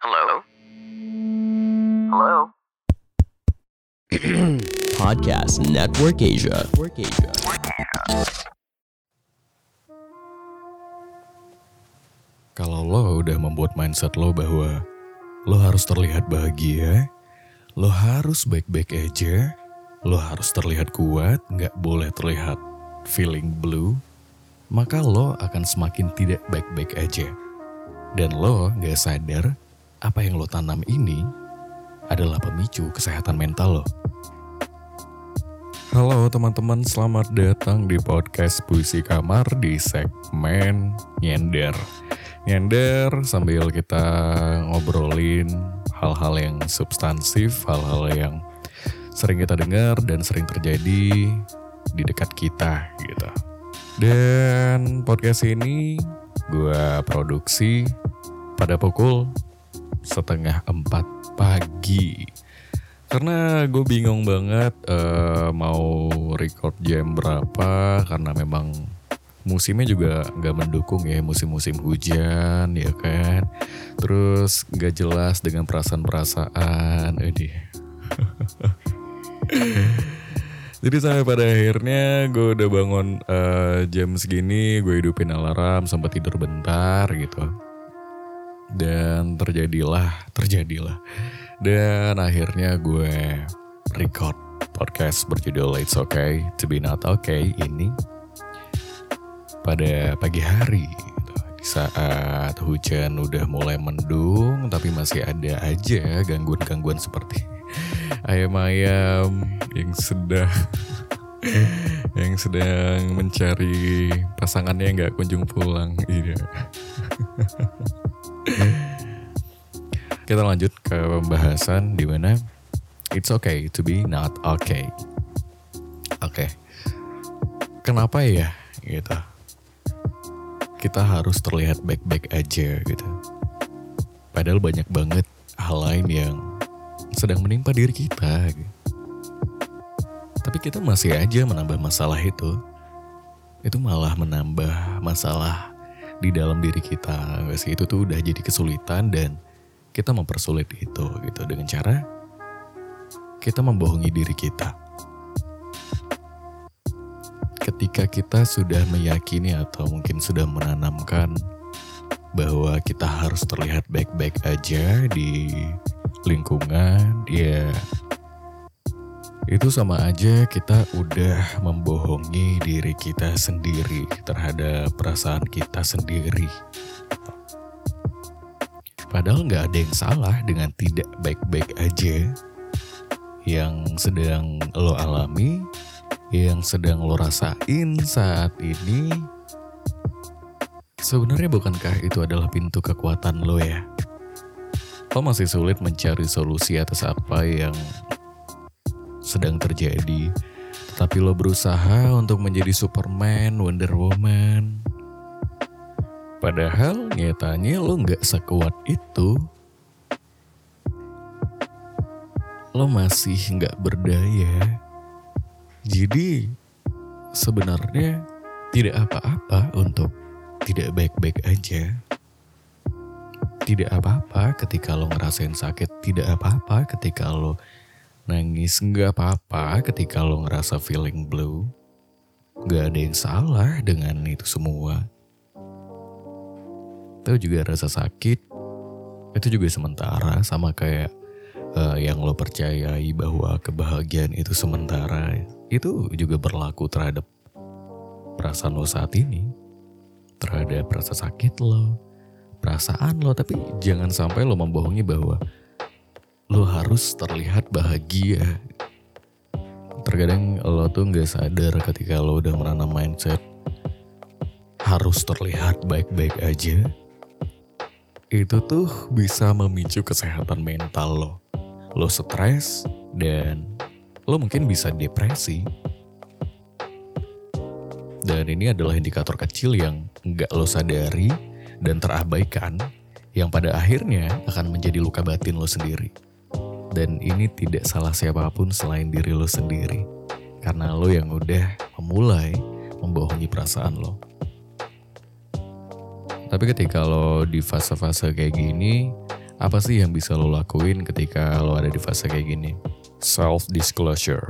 Hello? Hello? Podcast Network Asia. Network Asia. Kalau lo udah membuat mindset lo bahwa lo harus terlihat bahagia, lo harus baik-baik aja, lo harus terlihat kuat, nggak boleh terlihat feeling blue, maka lo akan semakin tidak baik-baik aja. Dan lo nggak sadar apa yang lo tanam ini adalah pemicu kesehatan mental lo. Halo teman-teman, selamat datang di podcast Puisi Kamar di segmen Nyender. Nyender sambil kita ngobrolin hal-hal yang substansif, hal-hal yang sering kita dengar dan sering terjadi di dekat kita gitu. Dan podcast ini gue produksi pada pukul setengah empat pagi. Karena gue bingung banget eh, mau record jam berapa karena memang musimnya juga nggak mendukung ya musim-musim hujan ya kan. Terus nggak jelas dengan perasaan-perasaan. Edih. Jadi sampai pada akhirnya gue udah bangun eh, jam segini, gue hidupin alarm, sempat tidur bentar gitu. Dan terjadilah, terjadilah. Dan akhirnya gue record podcast berjudul It's Okay to be Not Okay ini pada pagi hari. Di saat hujan udah mulai mendung tapi masih ada aja gangguan-gangguan seperti ayam-ayam yang sedang yang sedang mencari pasangannya nggak kunjung pulang. Iya kita lanjut ke pembahasan di mana it's okay to be not okay. Oke. Kenapa ya gitu? Kita harus terlihat baik-baik aja gitu. Padahal banyak banget hal lain yang sedang menimpa diri kita gitu. tapi kita masih aja menambah masalah itu. Itu malah menambah masalah di dalam diri kita. Nggak sih itu tuh udah jadi kesulitan dan kita mempersulit itu gitu. Dengan cara kita membohongi diri kita. Ketika kita sudah meyakini atau mungkin sudah menanamkan bahwa kita harus terlihat baik-baik aja di lingkungan ya itu sama aja kita udah membohongi diri kita sendiri terhadap perasaan kita sendiri. Padahal nggak ada yang salah dengan tidak baik-baik aja yang sedang lo alami, yang sedang lo rasain saat ini. Sebenarnya bukankah itu adalah pintu kekuatan lo ya? Lo masih sulit mencari solusi atas apa yang sedang terjadi. Tetapi lo berusaha untuk menjadi Superman, Wonder Woman. Padahal nyatanya lo nggak sekuat itu. Lo masih nggak berdaya. Jadi sebenarnya tidak apa-apa untuk tidak baik-baik aja. Tidak apa-apa ketika lo ngerasain sakit. Tidak apa-apa ketika lo nangis. Nggak apa-apa ketika lo ngerasa feeling blue. Gak ada yang salah dengan itu semua. Tahu juga rasa sakit itu juga sementara sama kayak eh, yang lo percayai bahwa kebahagiaan itu sementara. Itu juga berlaku terhadap perasaan lo saat ini. Terhadap rasa sakit lo, perasaan lo. Tapi jangan sampai lo membohongi bahwa lo harus terlihat bahagia. Terkadang lo tuh nggak sadar ketika lo udah menanam mindset harus terlihat baik-baik aja. Itu tuh bisa memicu kesehatan mental lo. Lo stres dan lo mungkin bisa depresi. Dan ini adalah indikator kecil yang nggak lo sadari dan terabaikan yang pada akhirnya akan menjadi luka batin lo sendiri. Dan ini tidak salah siapa pun selain diri lo sendiri. Karena lo yang udah memulai membohongi perasaan lo. Tapi ketika lo di fase-fase kayak gini, Apa sih yang bisa lo lakuin ketika lo ada di fase kayak gini? Self disclosure.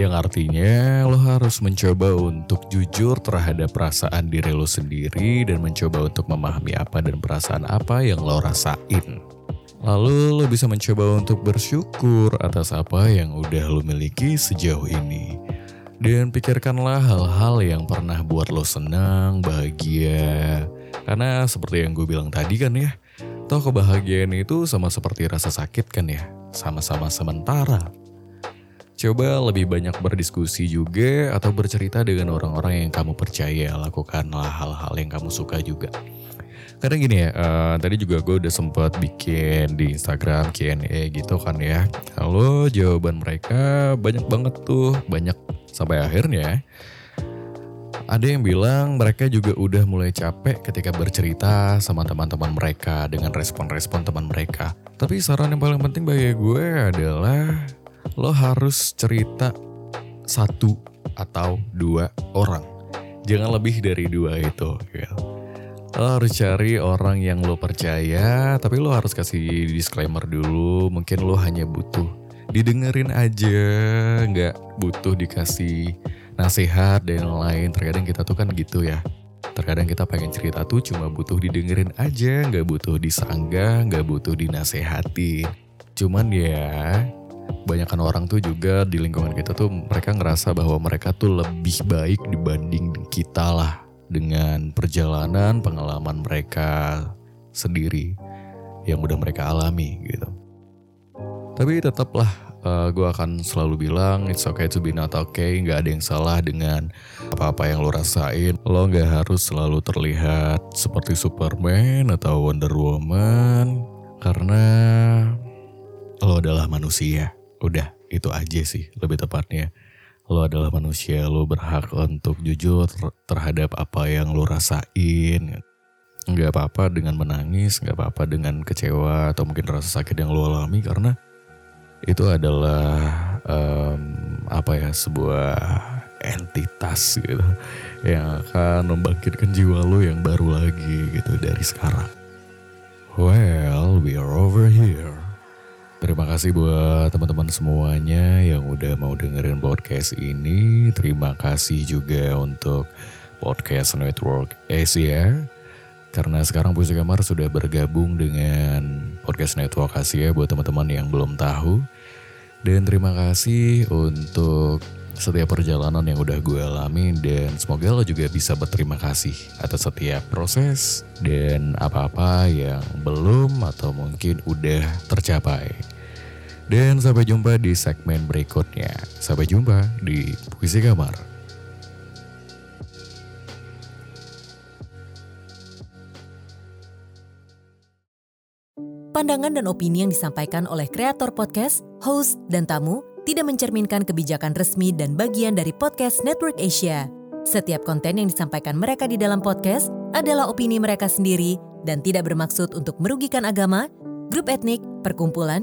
Yang artinya lo harus mencoba untuk jujur terhadap perasaan diri lo sendiri dan mencoba untuk memahami apa dan perasaan apa yang lo rasain. Lalu lo bisa mencoba untuk bersyukur atas apa yang udah lo miliki sejauh ini. Dan pikirkanlah hal-hal yang pernah buat lo senang, bahagia. Karena seperti yang gue bilang tadi kan ya, toh kebahagiaan itu sama seperti rasa sakit kan ya, sama-sama sementara. Coba lebih banyak berdiskusi juga atau bercerita dengan orang-orang yang kamu percaya, lakukanlah hal-hal yang kamu suka juga. Kadang gini ya, uh, tadi juga gue udah sempat bikin di Instagram Q&A gitu kan ya. Halo, jawaban mereka banyak banget tuh, banyak sampai akhirnya. Ada yang bilang mereka juga udah mulai capek ketika bercerita sama teman-teman mereka dengan respon-respon teman mereka. Tapi saran yang paling penting bagi gue adalah lo harus cerita satu atau dua orang. Jangan lebih dari dua itu. Gitu. Lo harus cari orang yang lo percaya, tapi lo harus kasih disclaimer dulu. Mungkin lo hanya butuh didengerin aja, nggak butuh dikasih nasihat dan lain. Terkadang kita tuh kan gitu ya. Terkadang kita pengen cerita tuh cuma butuh didengerin aja, nggak butuh disanggah, nggak butuh dinasehati. Cuman ya, banyakkan orang tuh juga di lingkungan kita tuh mereka ngerasa bahwa mereka tuh lebih baik dibanding kita lah dengan perjalanan pengalaman mereka sendiri yang udah mereka alami gitu. Tapi tetaplah uh, gue akan selalu bilang it's okay to be not okay, nggak ada yang salah dengan apa-apa yang lo rasain. Lo nggak harus selalu terlihat seperti Superman atau Wonder Woman karena lo adalah manusia. Udah itu aja sih lebih tepatnya lo adalah manusia, lo berhak untuk jujur terhadap apa yang lo rasain. Nggak apa-apa dengan menangis, nggak apa-apa dengan kecewa atau mungkin rasa sakit yang lo alami karena itu adalah um, apa ya sebuah entitas gitu yang akan membangkitkan jiwa lo yang baru lagi gitu dari sekarang. Well, we are over here. Terima kasih buat teman-teman semuanya yang udah mau dengerin podcast ini. Terima kasih juga untuk podcast Network Asia. Karena sekarang Puisi Kamar sudah bergabung dengan podcast Network Asia buat teman-teman yang belum tahu. Dan terima kasih untuk setiap perjalanan yang udah gue alami dan semoga lo juga bisa berterima kasih atas setiap proses dan apa-apa yang belum atau mungkin udah tercapai. Dan sampai jumpa di segmen berikutnya. Sampai jumpa di Puisi Kamar. Pandangan dan opini yang disampaikan oleh kreator podcast, host, dan tamu tidak mencerminkan kebijakan resmi dan bagian dari podcast Network Asia. Setiap konten yang disampaikan mereka di dalam podcast adalah opini mereka sendiri dan tidak bermaksud untuk merugikan agama, grup etnik, perkumpulan,